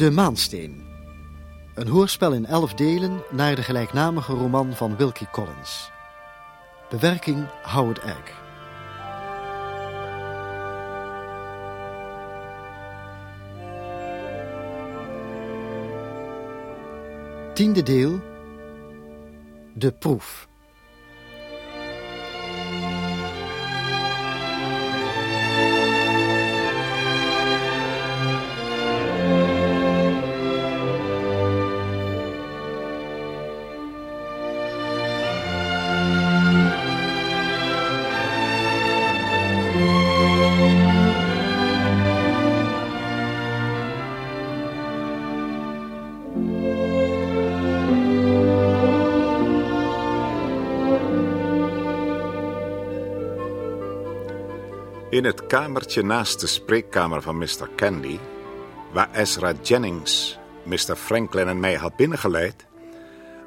De Maansteen. Een hoorspel in elf delen naar de gelijknamige roman van Wilkie Collins. Bewerking Howard Egg. Tiende deel. De proef. In het kamertje naast de spreekkamer van Mr. Candy, waar Ezra Jennings Mr. Franklin en mij had binnengeleid,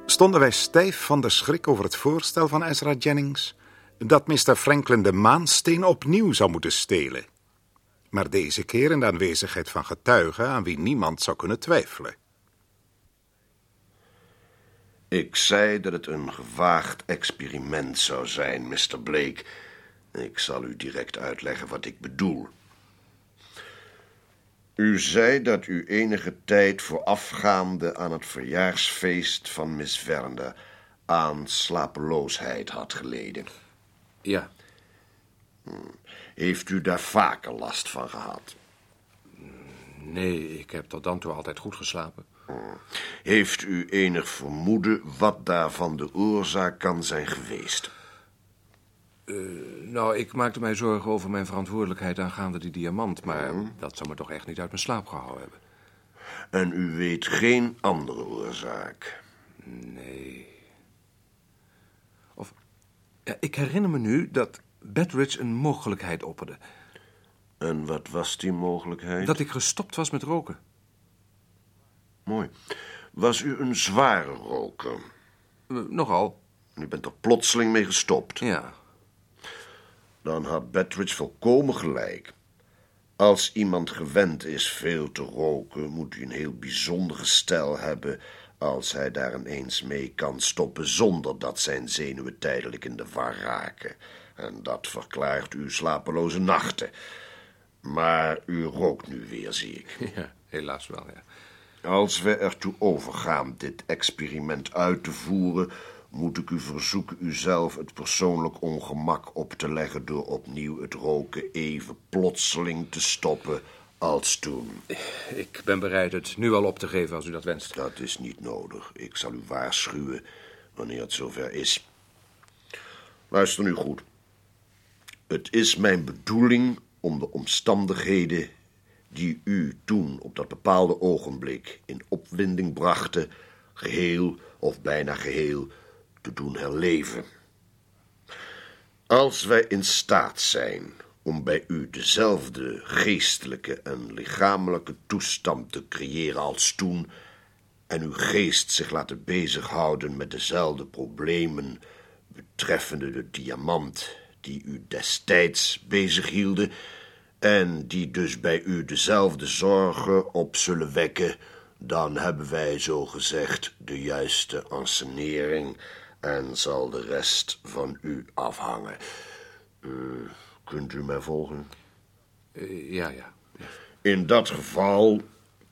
stonden wij stijf van de schrik over het voorstel van Ezra Jennings dat Mr. Franklin de maansteen opnieuw zou moeten stelen. Maar deze keer in de aanwezigheid van getuigen aan wie niemand zou kunnen twijfelen. Ik zei dat het een gewaagd experiment zou zijn, Mr. Blake. Ik zal u direct uitleggen wat ik bedoel. U zei dat u enige tijd voorafgaande aan het verjaarsfeest van Miss Verne aan slapeloosheid had geleden. Ja, Heeft u daar vaker last van gehad? nee, ik heb tot dan toe altijd goed geslapen. Heeft u enig vermoeden wat daarvan de oorzaak kan zijn geweest? Nou, ik maakte mij zorgen over mijn verantwoordelijkheid aangaande die diamant, maar dat zou me toch echt niet uit mijn slaap gehouden hebben. En u weet geen andere oorzaak? Nee. Of, ja, ik herinner me nu dat Bedridge een mogelijkheid opperde. En wat was die mogelijkheid? Dat ik gestopt was met roken. Mooi. Was u een zware roker? Eh, nogal, U bent er plotseling mee gestopt. ja. Dan had Betridge volkomen gelijk. Als iemand gewend is veel te roken, moet hij een heel bijzonder gestel hebben als hij daar ineens mee kan stoppen zonder dat zijn zenuwen tijdelijk in de war raken. En dat verklaart uw slapeloze nachten. Maar u rookt nu weer, zie ik. Ja, helaas wel, ja. Als we ertoe overgaan dit experiment uit te voeren, moet ik u verzoeken uzelf het persoonlijk ongemak op te leggen door opnieuw het roken even plotseling te stoppen als toen. Ik ben bereid het nu al op te geven als u dat wenst. Dat is niet nodig. Ik zal u waarschuwen wanneer het zover is. Luister nu goed. Het is mijn bedoeling om de omstandigheden die u toen op dat bepaalde ogenblik in opwinding brachten, geheel of bijna geheel te doen herleven. Als wij in staat zijn om bij u dezelfde geestelijke en lichamelijke toestand te creëren als toen, en uw geest zich laten bezighouden met dezelfde problemen betreffende de diamant die u destijds bezighielden, en die dus bij u dezelfde zorgen op zullen wekken, dan hebben wij zo gezegd de juiste ansenering en zal de rest van u afhangen. Eh, kunt u mij volgen? Eh, ja, ja. ja. In dat geval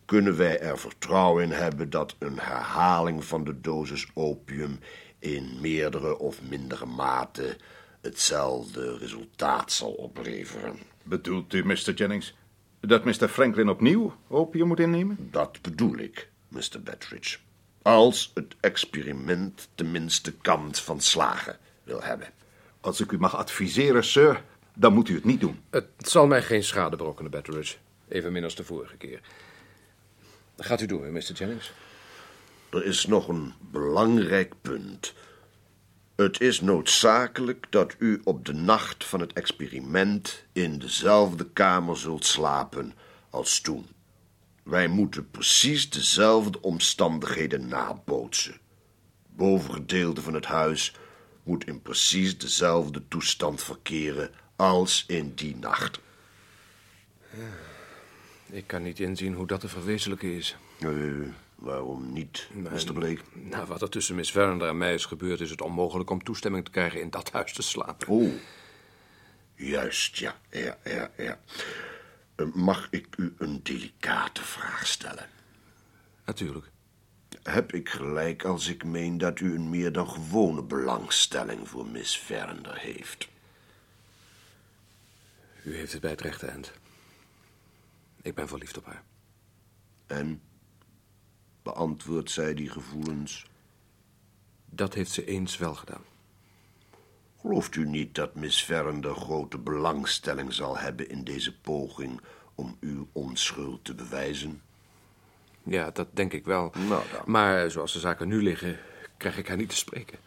kunnen wij er vertrouwen in hebben dat een herhaling van de dosis opium in meerdere of mindere mate hetzelfde resultaat zal opleveren. Bedoelt u, Mr. Jennings, dat Mr. Franklin opnieuw opium moet innemen? Dat bedoel ik, Mr. Betridge. Als het experiment tenminste kant van slagen wil hebben. Als ik u mag adviseren, sir, dan moet u het niet doen. Het zal mij geen schade berokkenen, Betteridge. Evenmin als de vorige keer. Gaat u door, Mr. Jennings. Er is nog een belangrijk punt. Het is noodzakelijk dat u op de nacht van het experiment in dezelfde kamer zult slapen als toen. Wij moeten precies dezelfde omstandigheden nabootsen. Bovengedeelte van het huis moet in precies dezelfde toestand verkeren als in die nacht. Ik kan niet inzien hoe dat te verwezenlijken is. Waarom niet, Mr. Blake? Nou, wat er tussen Miss Verinder en mij is gebeurd... is het onmogelijk om toestemming te krijgen in dat huis te slapen. Oh, juist, ja, ja, ja, ja. Eh, Mag ik u een delicate vraag stellen? Natuurlijk. Heb ik gelijk als ik meen dat u een meer dan gewone belangstelling voor Miss Verinder heeft? U heeft het bij het rechte eind. Ik ben verliefd op haar. En beantwoordt zij die gevoelens? Dat heeft ze eens wel gedaan. Gelooft u niet dat Miss Verinder grote belangstelling zal hebben in deze poging om uw onschuld te bewijzen? Ja, dat denk ik wel. Nou. Maar zoals de zaken nu liggen, krijg ik haar niet te spreken.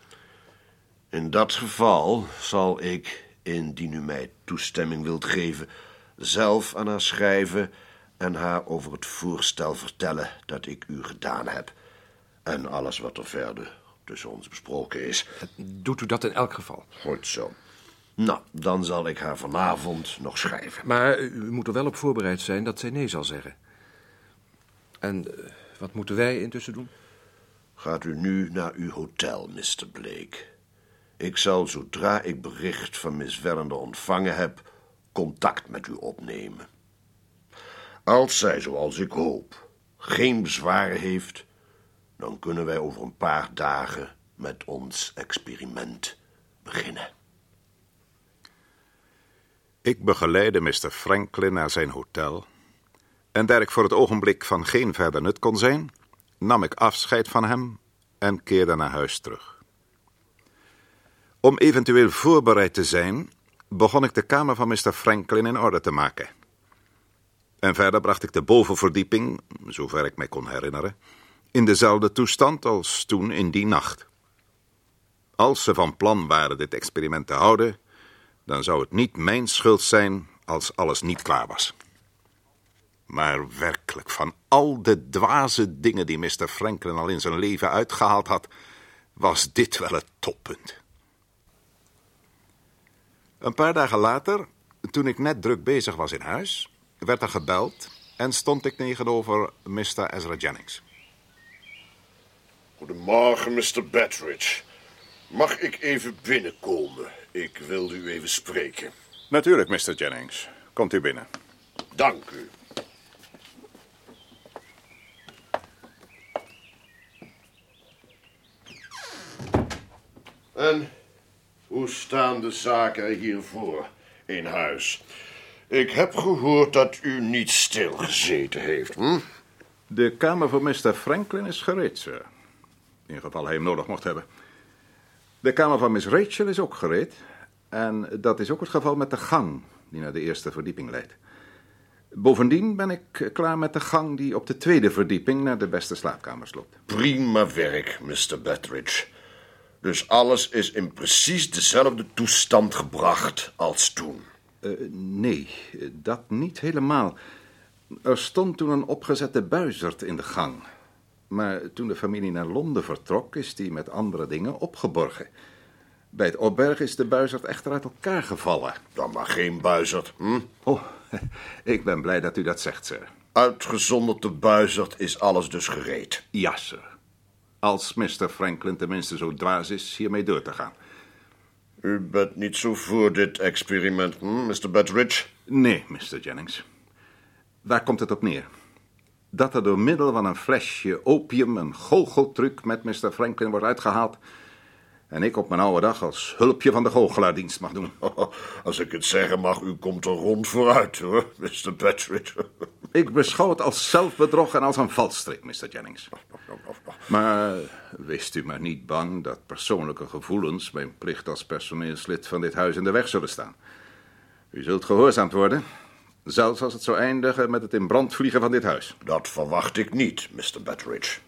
In dat geval zal ik, indien u mij toestemming wilt geven, zelf aan haar schrijven en haar over het voorstel vertellen dat ik u gedaan heb. En alles wat er verder tussen ons besproken is. Doet u dat in elk geval. Goed zo. Nou, dan zal ik haar vanavond nog schrijven. Maar u moet er wel op voorbereid zijn dat zij nee zal zeggen. En eh, wat moeten wij intussen doen? Gaat u nu naar uw hotel, Mr. Blake. Ik zal, zodra ik bericht van Miss Verinder ontvangen heb, contact met u opnemen. Als zij, zoals ik hoop, geen bezwaren heeft, dan kunnen wij over een paar dagen met ons experiment beginnen. Ik begeleidde Mr. Franklin naar zijn hotel. En daar ik voor het ogenblik van geen verder nut kon zijn, nam ik afscheid van hem en keerde naar huis terug. Om eventueel voorbereid te zijn, begon ik de kamer van Mr. Franklin in orde te maken. En verder bracht ik de bovenverdieping, zover ik mij kon herinneren, in dezelfde toestand als toen in die nacht. Als ze van plan waren dit experiment te houden, dan zou het niet mijn schuld zijn als alles niet klaar was. Maar werkelijk, van al de dwaze dingen die Mr. Franklin al in zijn leven uitgehaald had, was dit wel het toppunt. Een paar dagen later, toen ik net druk bezig was in huis, werd er gebeld en stond ik tegenover Mr. Ezra Jennings. Goedemorgen, Mr. Betteridge. Mag ik even binnenkomen? Ik wilde u even spreken. Natuurlijk, Mr. Jennings. Komt u binnen. Dank u. En hoe staan de zaken hiervoor in huis? Ik heb gehoord dat u niet stilgezeten heeft. Hm? De kamer voor Mr. Franklin is gereed, sir. In geval hij hem nodig mocht hebben. De kamer van Miss Rachel is ook gereed. En dat is ook het geval met de gang die naar de eerste verdieping leidt. Bovendien ben ik klaar met de gang die op de tweede verdieping naar de beste slaapkamers loopt. Prima werk, Mr. Betteridge. Dus alles is in precies dezelfde toestand gebracht als toen. Eh, nee, dat niet helemaal. Er stond toen een opgezette buizerd in de gang. Maar toen de familie naar Londen vertrok, is die met andere dingen opgeborgen. Bij het opbergen is de buizerd echter uit elkaar gevallen. Dan maar geen buizerd. Hm? Oh, ik ben blij dat u dat zegt, sir. Uitgezonderd de buizerd is alles dus gereed. Ja, sir. Als Mr. Franklin tenminste zo dwaas is hiermee door te gaan. U bent niet zo voor dit experiment, hm, Mr. Betteridge? Nee, Mr. Jennings. Waar komt het op neer? Dat er door middel van een flesje opium een goocheltruc met Mr. Franklin wordt uitgehaald... en ik op mijn oude dag als hulpje van de goochelaar dienst mag doen. Als ik het zeggen mag, u komt er rond vooruit, hoor, Mr. Betteridge. Ik beschouw het als zelfbedrog en als een valstrik, Mr. Jennings. Maar wees u maar niet bang dat persoonlijke gevoelens... mijn plicht als personeelslid van dit huis in de weg zullen staan. U zult gehoorzaamd worden... Zelfs als het zou eindigen met het in brand vliegen van dit huis. Dat verwacht ik niet, Mr. Betteridge.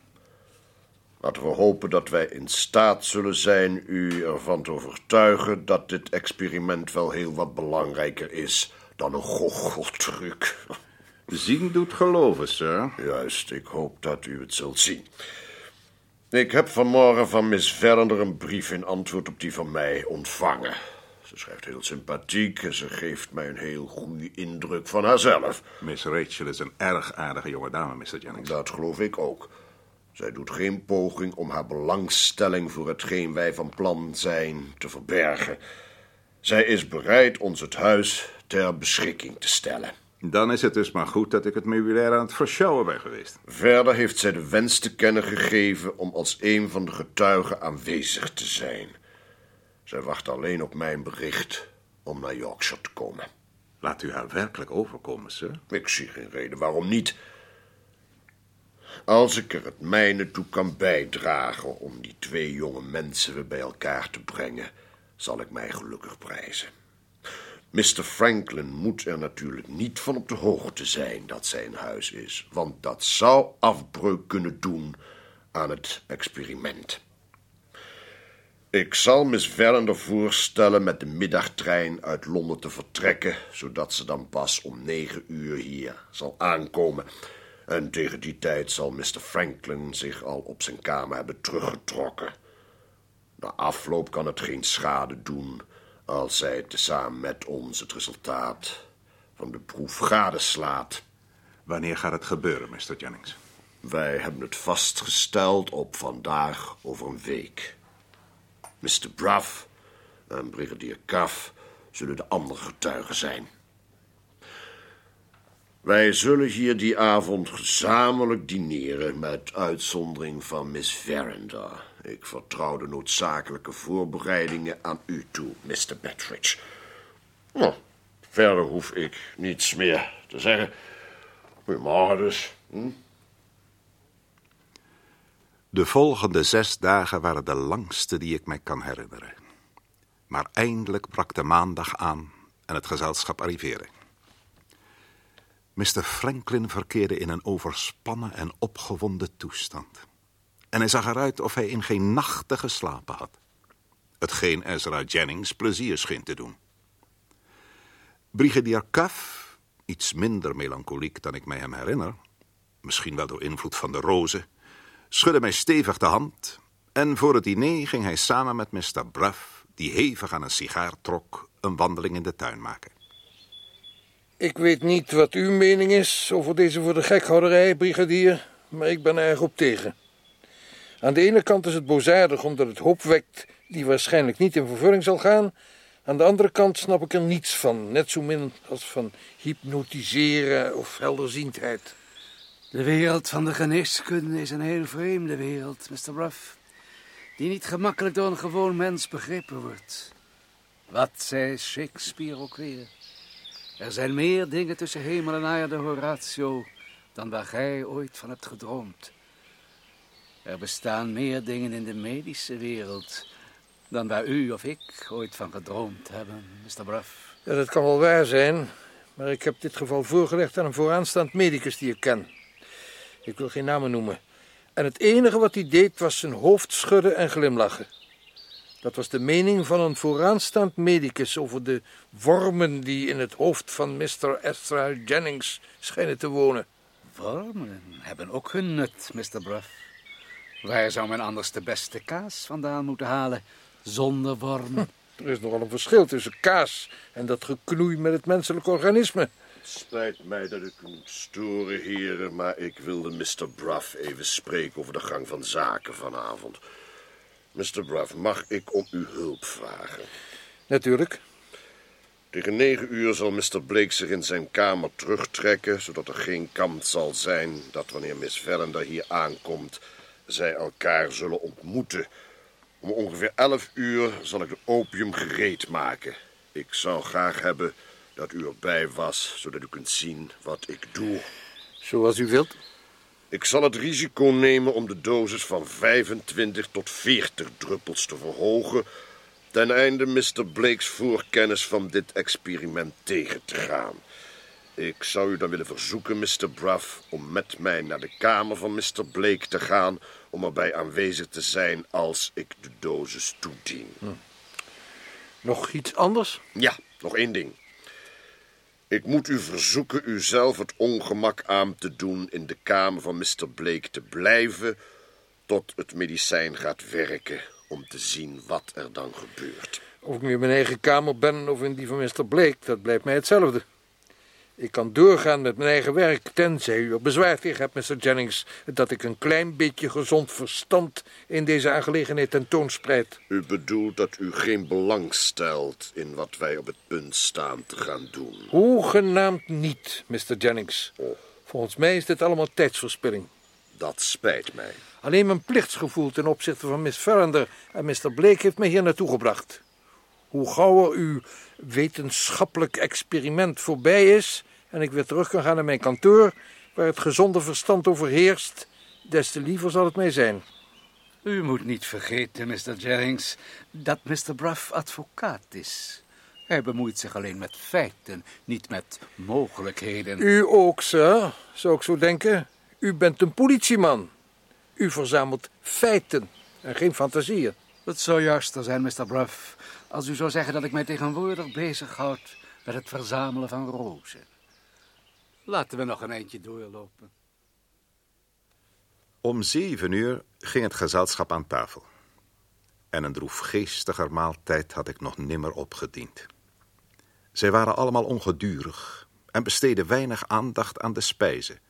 Laten we hopen dat wij in staat zullen zijn u ervan te overtuigen dat dit experiment wel heel wat belangrijker is dan een goocheltruc. Zien doet geloven, sir. Juist, ik hoop dat u het zult zien. Ik heb vanmorgen van Miss Verinder een brief in antwoord op die van mij ontvangen. Ze schrijft heel sympathiek en ze geeft mij een heel goede indruk van haarzelf. Miss Rachel is een erg aardige jonge dame, Mr. Jennings. Dat geloof ik ook. Zij doet geen poging om haar belangstelling voor hetgeen wij van plan zijn te verbergen. Zij is bereid ons het huis ter beschikking te stellen. Dan is het dus maar goed dat ik het meubilair aan het versjouwen ben geweest. Verder heeft zij de wens te kennen gegeven om als een van de getuigen aanwezig te zijn. Zij wacht alleen op mijn bericht om naar Yorkshire te komen. Laat u haar werkelijk overkomen, sir. Ik zie geen reden waarom niet. Als ik er het mijne toe kan bijdragen om die twee jonge mensen weer bij elkaar te brengen, zal ik mij gelukkig prijzen. Mr. Franklin moet er natuurlijk niet van op de hoogte zijn dat zij in huis is, want dat zou afbreuk kunnen doen aan het experiment. Ik zal Miss Vallender voorstellen met de middagtrein uit Londen te vertrekken, zodat ze dan pas om negen uur hier zal aankomen. En tegen die tijd zal Mr. Franklin zich al op zijn kamer hebben teruggetrokken. Na afloop kan het geen schade doen als zij tezamen met ons het resultaat van de proef gadeslaat. Wanneer gaat het gebeuren, Mr. Jennings? Wij hebben het vastgesteld op vandaag over een week. Mr. Bruff en brigadier Cuff zullen de andere getuigen zijn. Wij zullen hier die avond gezamenlijk dineren met uitzondering van Miss Verinder. Ik vertrouw de noodzakelijke voorbereidingen aan u toe, Mr. Bettridge. Nou, verder hoef ik niets meer te zeggen. Goedemorgen dus. Hm? De volgende zes dagen waren de langste die ik mij kan herinneren. Maar eindelijk brak de maandag aan en het gezelschap arriveerde. Mr. Franklin verkeerde in een overspannen en opgewonden toestand. En hij zag eruit of hij in geen nachten geslapen had. Hetgeen Ezra Jennings plezier scheen te doen. Brigadier Cuff, iets minder melancholiek dan ik mij hem herinner... misschien wel door invloed van de rozen... schudde mij stevig de hand... en voor het diner ging hij samen met Mr. Bruff... die hevig aan een sigaar trok, een wandeling in de tuin maken. Ik weet niet wat uw mening is over deze voor de gekhouderij, brigadier, maar ik ben erg op tegen. Aan de ene kant is het boosaardig omdat het hoop wekt die waarschijnlijk niet in vervulling zal gaan. Aan de andere kant snap ik er niets van, net zo min als van hypnotiseren of helderziendheid. De wereld van de geneeskunde is een heel vreemde wereld, Mr. Ruff, die niet gemakkelijk door een gewoon mens begrepen wordt. Wat zei Shakespeare ook weer? Er zijn meer dingen tussen hemel en aarde, Horatio, dan waar gij ooit van hebt gedroomd. Er bestaan meer dingen in de medische wereld dan waar u of ik ooit van gedroomd hebben, Mr. Bruff. Ja, dat kan wel waar zijn, maar ik heb dit geval voorgelegd aan een vooraanstaand medicus die ik ken. Ik wil geen namen noemen. En het enige wat hij deed was zijn hoofd schudden en glimlachen. Dat was de mening van een vooraanstaand medicus over de wormen die in het hoofd van Mr. Ezra Jennings schijnen te wonen. Wormen hebben ook hun nut, Mr. Bruff. Waar zou men anders de beste kaas vandaan moeten halen zonder wormen? Er is nogal een verschil tussen kaas en dat geknoei met het menselijk organisme. Het spijt mij dat ik u moet storen, heren, maar ik wilde Mr. Bruff even spreken over de gang van zaken vanavond. Mr. Bruff, mag ik om uw hulp vragen? Natuurlijk. Tegen negen uur zal Mr. Blake zich in zijn kamer terugtrekken, zodat er geen kans zal zijn dat wanneer Miss Vallender hier aankomt, zij elkaar zullen ontmoeten. Om ongeveer elf uur zal ik de opium gereed maken. Ik zou graag hebben dat u erbij was, zodat u kunt zien wat ik doe. Zoals u wilt. Ik zal het risico nemen om de dosis van 25 tot 40 druppels te verhogen, ten einde Mr. Blake's voorkennis van dit experiment tegen te gaan. Ik zou u dan willen verzoeken, Mr. Bruff, om met mij naar de kamer van Mr. Blake te gaan, om erbij aanwezig te zijn als ik de dosis toedien. Nog iets anders? Ja, nog één ding. Ik moet u verzoeken u zelf het ongemak aan te doen in de kamer van Mr. Blake te blijven tot het medicijn gaat werken om te zien wat er dan gebeurt. Of ik nu in mijn eigen kamer ben of in die van Mr. Blake, dat blijft mij hetzelfde. Ik kan doorgaan met mijn eigen werk, tenzij u er bezwaar tegen hebt, Mr. Jennings, dat ik een klein beetje gezond verstand in deze aangelegenheid tentoonspreid. U bedoelt dat u geen belang stelt in wat wij op het punt staan te gaan doen. Hoegenaamd niet, Mr. Jennings. Volgens mij is dit allemaal tijdsverspilling. Dat spijt mij. Alleen mijn plichtsgevoel ten opzichte van Miss Farrander en Mr. Blake heeft mij hier naartoe gebracht. Hoe gauwer uw wetenschappelijk experiment voorbij is en ik weer terug kan gaan naar mijn kantoor, waar het gezonde verstand overheerst, des te liever zal het mij zijn. U moet niet vergeten, Mr. Jennings, dat Mr. Bruff advocaat is. Hij bemoeit zich alleen met feiten, niet met mogelijkheden. U ook, sir, zou ik zo denken. U bent een politieman. U verzamelt feiten en geen fantasieën. Het zou juister zijn, Mr. Bruff, als u zou zeggen dat ik mij tegenwoordig bezighoud met het verzamelen van rozen. Laten we nog een eindje doorlopen. Om zeven uur ging het gezelschap aan tafel. En een droefgeestiger maaltijd had ik nog nimmer opgediend. Zij waren allemaal ongedurig en besteden weinig aandacht aan de spijzen.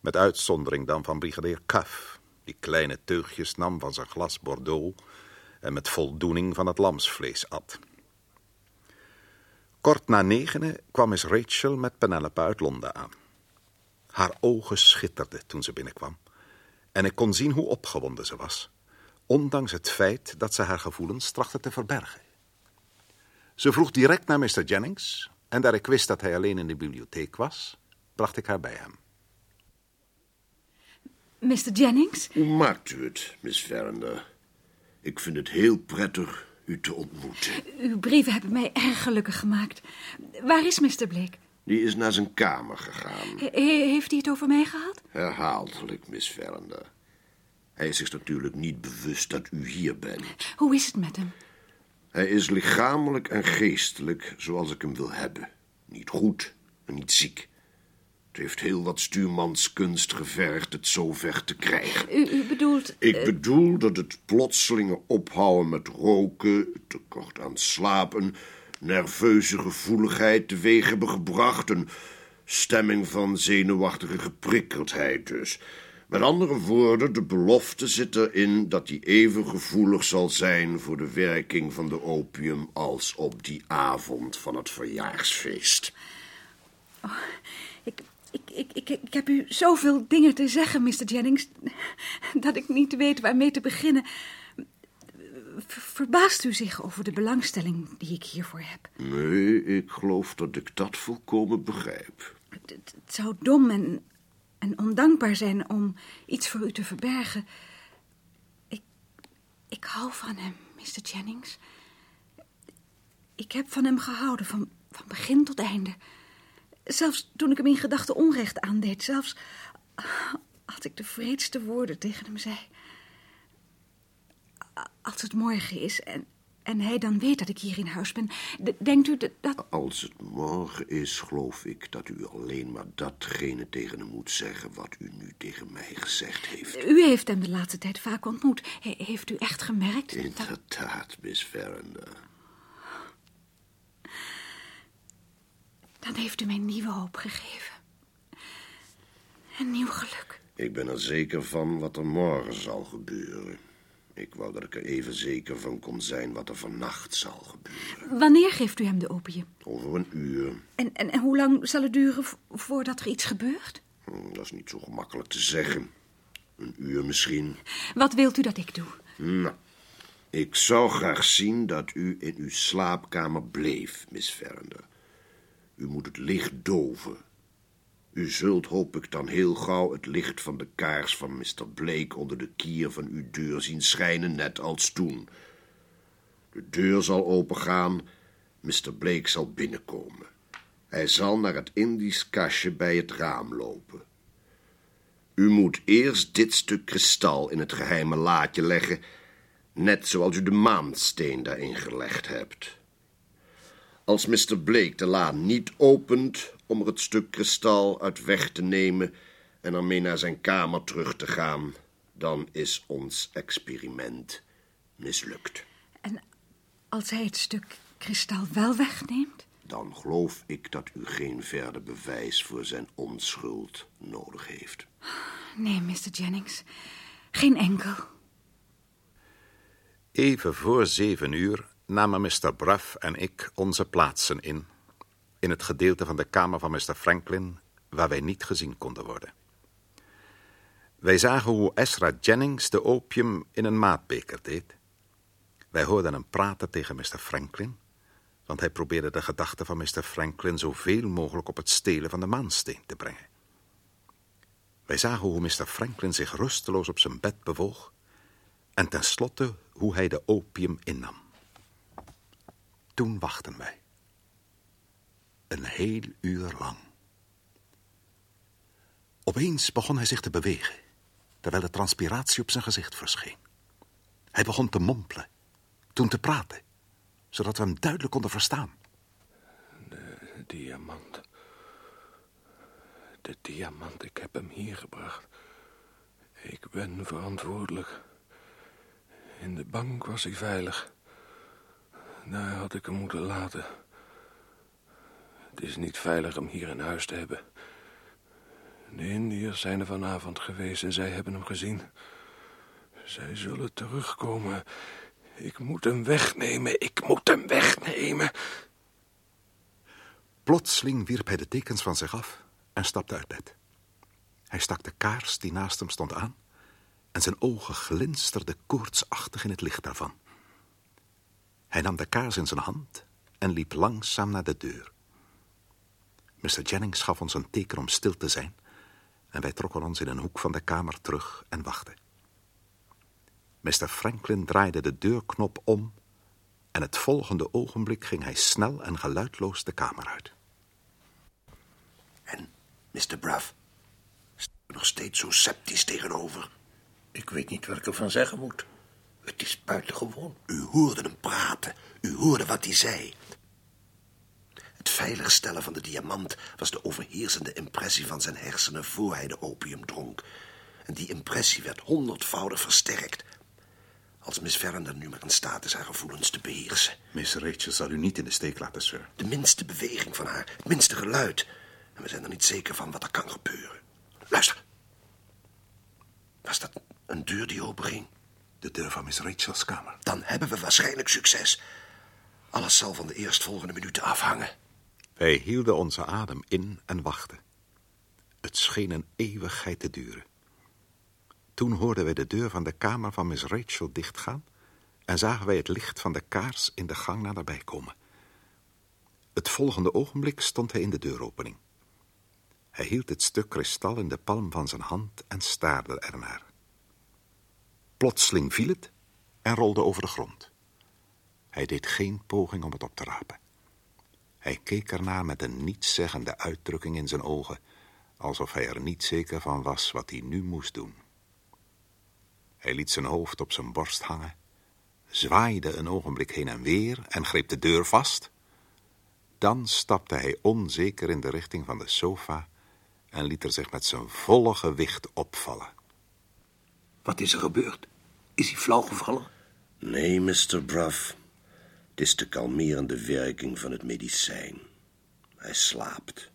Met uitzondering dan van brigadier Cuff, die kleine teugjes nam van zijn glas Bordeaux en met voldoening van het lamsvlees at. Kort na negenen kwam Miss Rachel met Penelope uit Londen aan. Haar ogen schitterden toen ze binnenkwam en ik kon zien hoe opgewonden ze was, ondanks het feit dat ze haar gevoelens trachtte te verbergen. Ze vroeg direct naar Mr. Jennings en daar ik wist dat hij alleen in de bibliotheek was, bracht ik haar bij hem. Mr. Jennings? Hoe maakt u het, Miss Verinder? Ik vind het heel prettig u te ontmoeten. Uw brieven hebben mij erg gelukkig gemaakt. Waar is Mr. Blake? Die is naar zijn kamer gegaan. He- heeft hij het over mij gehad? Herhaaldelijk, Miss Verinder. Hij is zich natuurlijk niet bewust dat u hier bent. Hoe is het met hem? Hij is lichamelijk en geestelijk zoals ik hem wil hebben. Niet goed en niet ziek. Het heeft heel wat stuurmanskunst gevergd het zo ver te krijgen. U, u bedoelt... Ik bedoel dat het plotselinge ophouden met roken, tekort aan slaap, een nerveuze gevoeligheid teweeg hebben gebracht, een stemming van zenuwachtige geprikkeldheid dus. Met andere woorden, de belofte zit erin dat hij even gevoelig zal zijn voor de werking van de opium als op die avond van het verjaarsfeest. Ik, ik, ik, ik, ik heb u zoveel dingen te zeggen, Mr. Jennings, dat ik niet weet waarmee te beginnen. Ver- Verbaast u zich over de belangstelling die ik hiervoor heb? Nee, ik geloof dat ik dat volkomen begrijp. Het, het- het zou dom en, en ondankbaar zijn om iets voor u te verbergen. Ik, ik hou van hem, Mr. Jennings. Ik heb van hem gehouden, van, van begin tot einde. Zelfs toen ik hem in gedachten onrecht aandeed. Zelfs als ik de vreedste woorden tegen hem zei. Als het morgen is en, en hij dan weet dat ik hier in huis ben... denkt u dat... dat... Als het morgen is, geloof ik dat u alleen maar datgene tegen hem moet zeggen wat u nu tegen mij gezegd heeft. U heeft hem de laatste tijd vaak ontmoet. He- heeft u echt gemerkt dat... Inderdaad, Miss Verinder. Dan heeft u mij nieuwe hoop gegeven. Een nieuw geluk. Ik ben er zeker van wat er morgen zal gebeuren. Ik wou dat ik er even zeker van kon zijn wat er vannacht zal gebeuren. Wanneer geeft u hem de opium? Over een uur. En, en, en hoe lang zal het duren vo- voordat er iets gebeurt? Hm, Dat is niet zo gemakkelijk te zeggen. Een uur misschien. Wat wilt u dat ik doe? Nou, ik zou graag zien dat u in uw slaapkamer bleef, Miss Verinder. U moet het licht doven. U zult, hoop ik, dan heel gauw het licht van de kaars van Mr. Blake onder de kier van uw deur zien schijnen, net als toen. De deur zal opengaan, Mr. Blake zal binnenkomen. Hij zal naar het Indisch kastje bij het raam lopen. U moet eerst dit stuk kristal in het geheime laadje leggen, net zoals u de maansteen daarin gelegd hebt. Als Mr. Blake de la niet opent om er het stuk kristal uit weg te nemen en ermee naar zijn kamer terug te gaan, dan is ons experiment mislukt. En Als hij het stuk kristal wel wegneemt? Dan geloof ik dat u geen verder bewijs voor zijn onschuld nodig heeft. Nee, Mr. Jennings. Geen enkel. Even voor zeven uur namen Mr. Bruff en ik onze plaatsen in. In het gedeelte van de kamer van Mr. Franklin waar wij niet gezien konden worden. Wij zagen hoe Ezra Jennings de opium in een maatbeker deed. Wij hoorden hem praten tegen Mr. Franklin, want hij probeerde de gedachten van Mr. Franklin zoveel mogelijk op het stelen van de maansteen te brengen. Wij zagen hoe Mr. Franklin zich rusteloos op zijn bed bewoog en tenslotte hoe hij de opium innam. Toen wachten wij. Een heel uur lang. Opeens begon hij zich te bewegen, terwijl de transpiratie op zijn gezicht verscheen. Hij begon te mompelen, toen te praten, zodat we hem duidelijk konden verstaan. De diamant. De diamant, ik heb hem hier gebracht. Ik ben verantwoordelijk. In de bank was hij veilig. Daar had ik hem moeten laten. Het is niet veilig hem hier in huis te hebben. De Indiërs zijn er vanavond geweest en zij hebben hem gezien. Zij zullen terugkomen. Ik moet hem wegnemen, ik moet hem wegnemen. Plotseling wierp hij de dekens van zich af en stapte uit bed. Hij stak de kaars die naast hem stond aan en zijn ogen glinsterden koortsachtig in het licht daarvan. Hij nam de kaars in zijn hand en liep langzaam naar de deur. Mr. Jennings gaf ons een teken om stil te zijn en wij trokken ons in een hoek van de kamer terug en wachten. Mr. Franklin draaide de deurknop om en het volgende ogenblik ging hij snel en geluidloos de kamer uit. En, Mr. Bruff, nog steeds zo sceptisch tegenover? Ik weet niet wat ik ervan zeggen moet. Het is buitengewoon. U hoorde hem praten. U hoorde wat hij zei. Het veiligstellen van de diamant was de overheersende impressie van zijn hersenen voor hij de opium dronk. En die impressie werd honderdvoudig versterkt. Als Miss Verlander nu maar in staat is haar gevoelens te beheersen. Miss Rachel zal u niet in de steek laten, sir. De minste beweging van haar, het minste geluid. En we zijn er niet zeker van wat er kan gebeuren. Luister. Was dat een deur die openging? De deur van Miss Rachel's kamer. Dan hebben we waarschijnlijk succes. Alles zal van de eerstvolgende minuten afhangen. Wij hielden onze adem in en wachten. Het scheen een eeuwigheid te duren. Toen hoorden wij de deur van de kamer van Miss Rachel dichtgaan en zagen wij het licht van de kaars in de gang naderbij komen. Het volgende ogenblik stond hij in de deuropening. Hij hield het stuk kristal in de palm van zijn hand en staarde ernaar. Plotseling viel het en rolde over de grond. Hij deed geen poging om het op te rapen. Hij keek ernaar met een nietszeggende uitdrukking in zijn ogen, alsof hij er niet zeker van was wat hij nu moest doen. Hij liet zijn hoofd op zijn borst hangen, zwaaide een ogenblik heen en weer en greep de deur vast. Dan stapte hij onzeker in de richting van de sofa en liet er zich met zijn volle gewicht opvallen. Wat is er gebeurd? Is hij flauw gevallen? Nee, Mr. Bruff. Het is de kalmerende werking van het medicijn. Hij slaapt.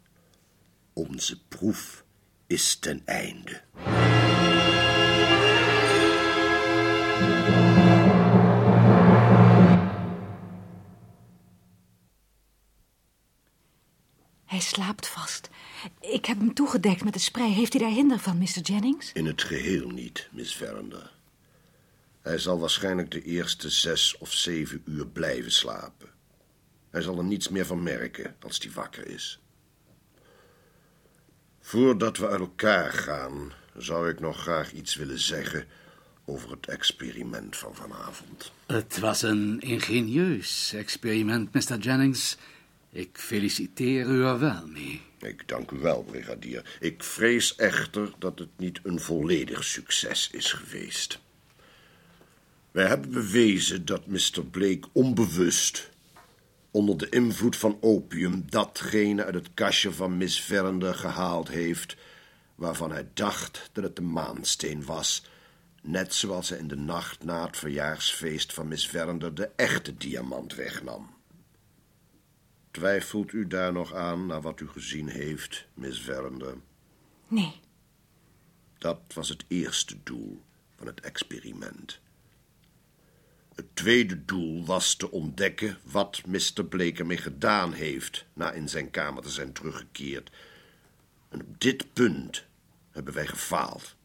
Onze proef is ten einde. Slaapt vast. Ik heb hem toegedekt met de sprei. Heeft hij daar hinder van, Mr. Jennings? In het geheel niet, Miss Verlander. Hij zal waarschijnlijk de eerste zes of zeven uur blijven slapen. Hij zal er niets meer van merken als hij wakker is. Voordat we uit elkaar gaan, zou ik nog graag iets willen zeggen over het experiment van vanavond. Het was een ingenieus experiment, Mr. Jennings. Ik feliciteer u er wel mee. Ik dank u wel, brigadier. Ik vrees echter dat het niet een volledig succes is geweest. Wij hebben bewezen dat Mr. Blake onbewust, onder de invloed van opium, datgene uit het kastje van Miss Verlander gehaald heeft, waarvan hij dacht dat het de maansteen was, Net zoals hij in de nacht na het verjaarsfeest van Miss Vernder de echte diamant wegnam. Twijfelt u daar nog aan naar wat u gezien heeft, Miss Vernder? Nee. Dat was het eerste doel van het experiment. Het tweede doel was te ontdekken wat Mr. Blake ermee gedaan heeft na in zijn kamer te zijn teruggekeerd. En op dit punt hebben wij gefaald.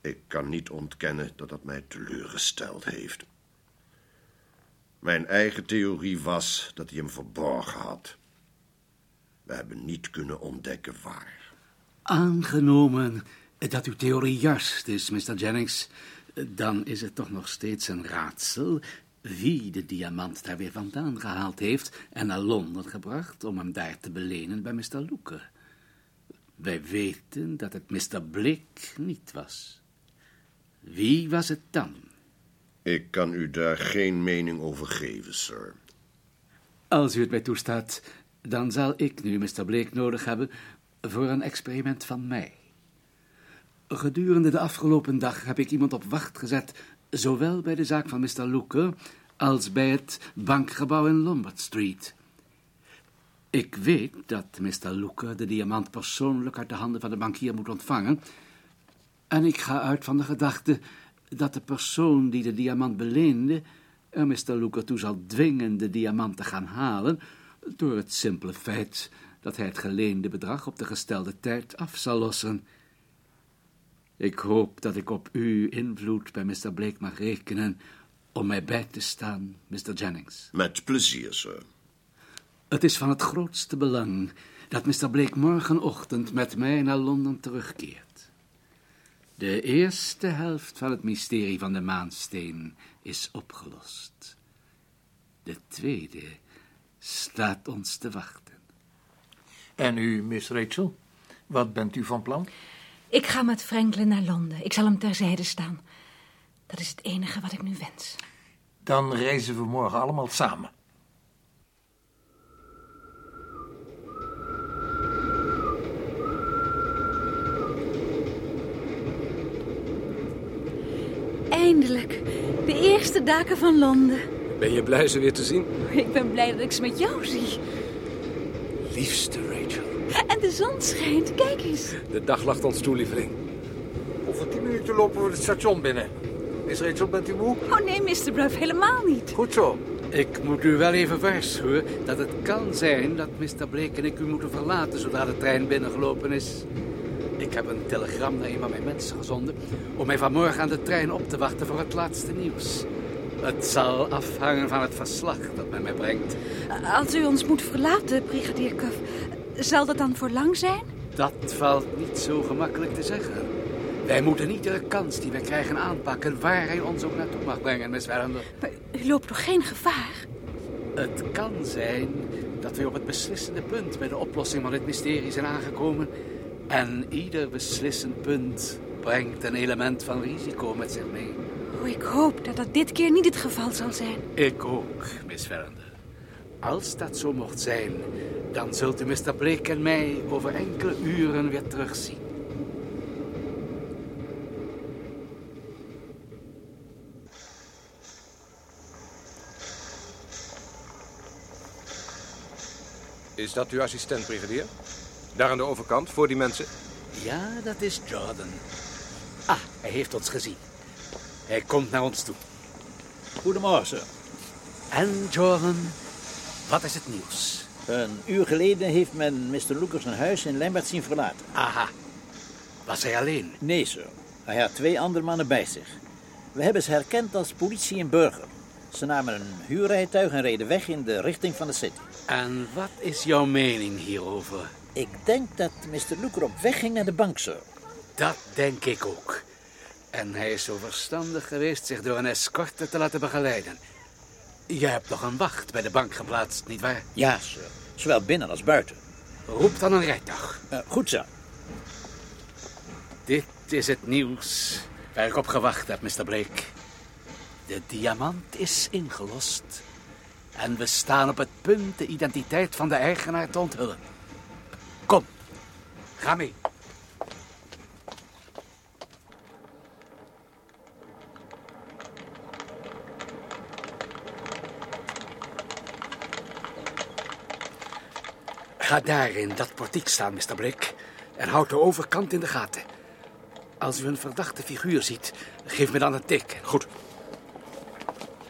Ik kan niet ontkennen dat dat mij teleurgesteld heeft. Mijn eigen theorie was dat hij hem verborgen had. We hebben niet kunnen ontdekken waar. Aangenomen dat uw theorie juist is, Mr. Jennings, dan is het toch nog steeds een raadsel wie de diamant daar weer vandaan gehaald heeft en naar Londen gebracht om hem daar te belenen bij Mr. Looker. Wij weten dat het Mr. Blake niet was. Wie was het dan? Ik kan u daar geen mening over geven, sir. Als u het mij toestaat, dan zal ik nu Mr. Blake nodig hebben voor een experiment van mij. Gedurende de afgelopen dag heb ik iemand op wacht gezet, zowel bij de zaak van Mr. Looker als bij het bankgebouw in Lombard Street. Ik weet dat Mr. Looker de diamant persoonlijk uit de handen van de bankier moet ontvangen, en ik ga uit van de gedachte dat de persoon die de diamant beleende er Mr. Looker toe zal dwingen de diamant te gaan halen, door het simpele feit dat hij het geleende bedrag op de gestelde tijd af zal lossen. Ik hoop dat ik op uw invloed bij Mr. Blake mag rekenen om mij bij te staan, Mr. Jennings. Met plezier, sir. Het is van het grootste belang dat Mr. Blake morgenochtend met mij naar Londen terugkeert. De eerste helft van het mysterie van de maansteen is opgelost. De tweede staat ons te wachten. En u, Miss Rachel? Wat bent u van plan? Ik ga met Franklin naar Londen. Ik zal hem terzijde staan. Dat is het enige wat ik nu wens. Dan reizen we morgen allemaal samen. Eindelijk. De eerste daken van Londen. Ben je blij ze weer te zien? Ik ben blij dat ik ze met jou zie. Liefste Rachel. En de zon schijnt. Kijk eens. De dag lacht ons toe, lieveling. Over tien minuten lopen we het station binnen. Miss Rachel, bent u moe? Oh nee, Mr. Bruff, helemaal niet. Goed zo. Ik moet u wel even waarschuwen dat het kan zijn dat Mr. Blake en ik u moeten verlaten zodra de trein binnengelopen is. Ik heb een telegram naar een van mijn mensen gezonden om mij vanmorgen aan de trein op te wachten voor het laatste nieuws. Het zal afhangen van het verslag dat men mij brengt. Als u ons moet verlaten, brigadier Cuff, zal dat dan voor lang zijn? Dat valt niet zo gemakkelijk te zeggen. Wij moeten iedere kans die wij krijgen aanpakken, waar hij ons ook naartoe mag brengen, Miss Werender. Maar u loopt toch geen gevaar? Het kan zijn dat wij op het beslissende punt bij de oplossing van dit mysterie zijn aangekomen. En ieder beslissend punt brengt een element van risico met zich mee. Oh, ik hoop dat dat dit keer niet het geval zal zijn. Ik ook, Miss Verender. Als dat zo mocht zijn, dan zult u Mr. Blake en mij over enkele uren weer terugzien. Is dat uw assistent, brigadier? Daar aan de overkant, voor die mensen? Ja, dat is Jordan. Ah, hij heeft ons gezien. Hij komt naar ons toe. Goedemorgen, sir. En Jordan, wat is het nieuws? Een uur geleden heeft men Mr. Lucas zijn huis in Lambert zien verlaten. Aha. Was hij alleen? Nee, sir. Hij had twee andere mannen bij zich. We hebben ze herkend als politie en burger. Ze namen een huurrijtuig en reden weg in de richting van de city. En wat is jouw mening hierover? Ik denk dat Mr. Luker op weg ging naar de bank, sir. Dat denk ik ook. En hij is zo verstandig geweest zich door een escorte te laten begeleiden. Je hebt toch een wacht bij de bank geplaatst, nietwaar? Ja, sir. Zowel binnen als buiten. Roep dan een rijtuig. Uh, goed, sir. Dit is het nieuws waar ik op gewacht heb, Mr. Blake. De diamant is ingelost. En we staan op het punt de identiteit van de eigenaar te onthullen. Ga mee. Ga daar in dat portiek staan, Mr. Blake. En houd de overkant in de gaten. Als u een verdachte figuur ziet, geef me dan een teken. Goed.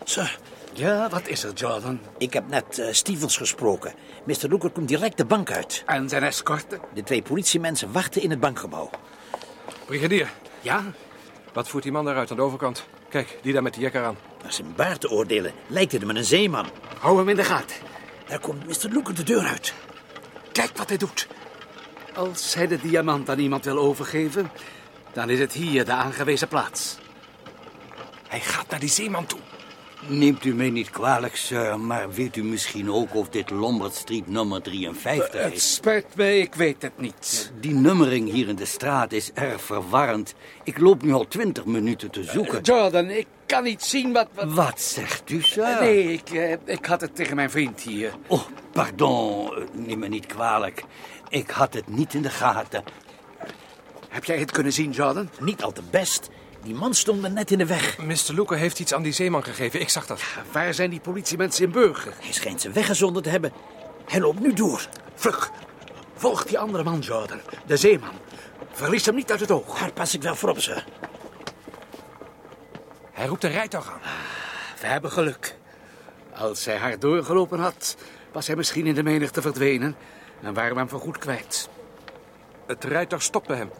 Sir. Ja, wat is er, Jordan? Ik heb net eh, Stevens gesproken. Mr. Looker komt direct de bank uit. En zijn escorte? De twee politiemensen wachten in het bankgebouw. Brigadier. Ja? Wat voert die man daaruit aan de overkant? Kijk, die daar met de jekker aan. Naar zijn baard te oordelen lijkt het hem een zeeman. Hou hem in de gaten. Daar komt Mr. Looker de deur uit. Kijk wat hij doet. Als hij de diamant aan iemand wil overgeven, dan is het hier de aangewezen plaats. Hij gaat naar die zeeman toe. Neemt u mij niet kwalijk, sir, maar weet u misschien ook of dit Lombard Street nummer 53 is? Het spijt mij, ik weet het niet. Die nummering hier in de straat is erg verwarrend. Ik loop nu al twintig minuten te zoeken. Uh, Jordan, ik kan niet zien wat... Wat, wat zegt u, sir? nee, ik, ik had het tegen mijn vriend hier. Oh, pardon, neem me niet kwalijk. Ik had het niet in de gaten. Heb jij het kunnen zien, Jordan? Niet al te best. Die man stond me net in de weg. Mr. Looker heeft iets aan die zeeman gegeven. Ik zag dat. Ja, waar zijn die politiemensen in Burger? Hij schijnt ze weggezonden te hebben. Hij loopt nu door. Vlug. Volg die andere man, Jordan. De zeeman. Verlies hem niet uit het oog. Daar pas ik wel voor op, sir. Hij roept een rijtuig aan. We hebben geluk. Als hij hard doorgelopen had, was hij misschien in de menigte verdwenen... en waren we hem voorgoed kwijt. Het rijtuig stopte hem.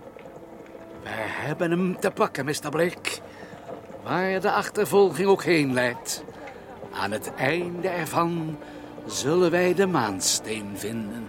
We hebben hem te pakken, Mr. Blake. Waar de achtervolging ook heen leidt. Aan het einde ervan zullen wij de maansteen vinden.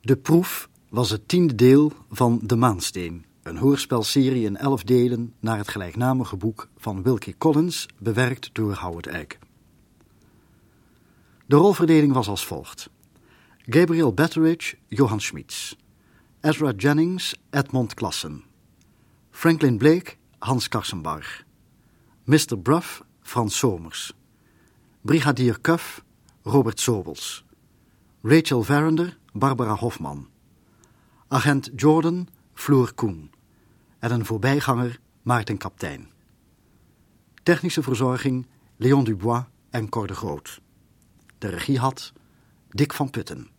De proef was het tiende deel van De Maansteen, een hoorspelserie in elf delen naar het gelijknamige boek van Wilkie Collins, bewerkt door Howard Eyck. De rolverdeling was als volgt. Gabriel Betteridge, Johan Schmitz. Ezra Jennings, Edmond Klassen. Franklin Blake, Hans Karsenbarg. Mr. Bruff, Frans Somers. Brigadier Cuff, Robert Sobels. Rachel Verinder, Barbara Hofman. Agent Jordan, Floor Koen. En een voorbijganger, Maarten Kaptein. Technische verzorging, Leon Dubois en Cor de Groot. De regie had Dick van Putten.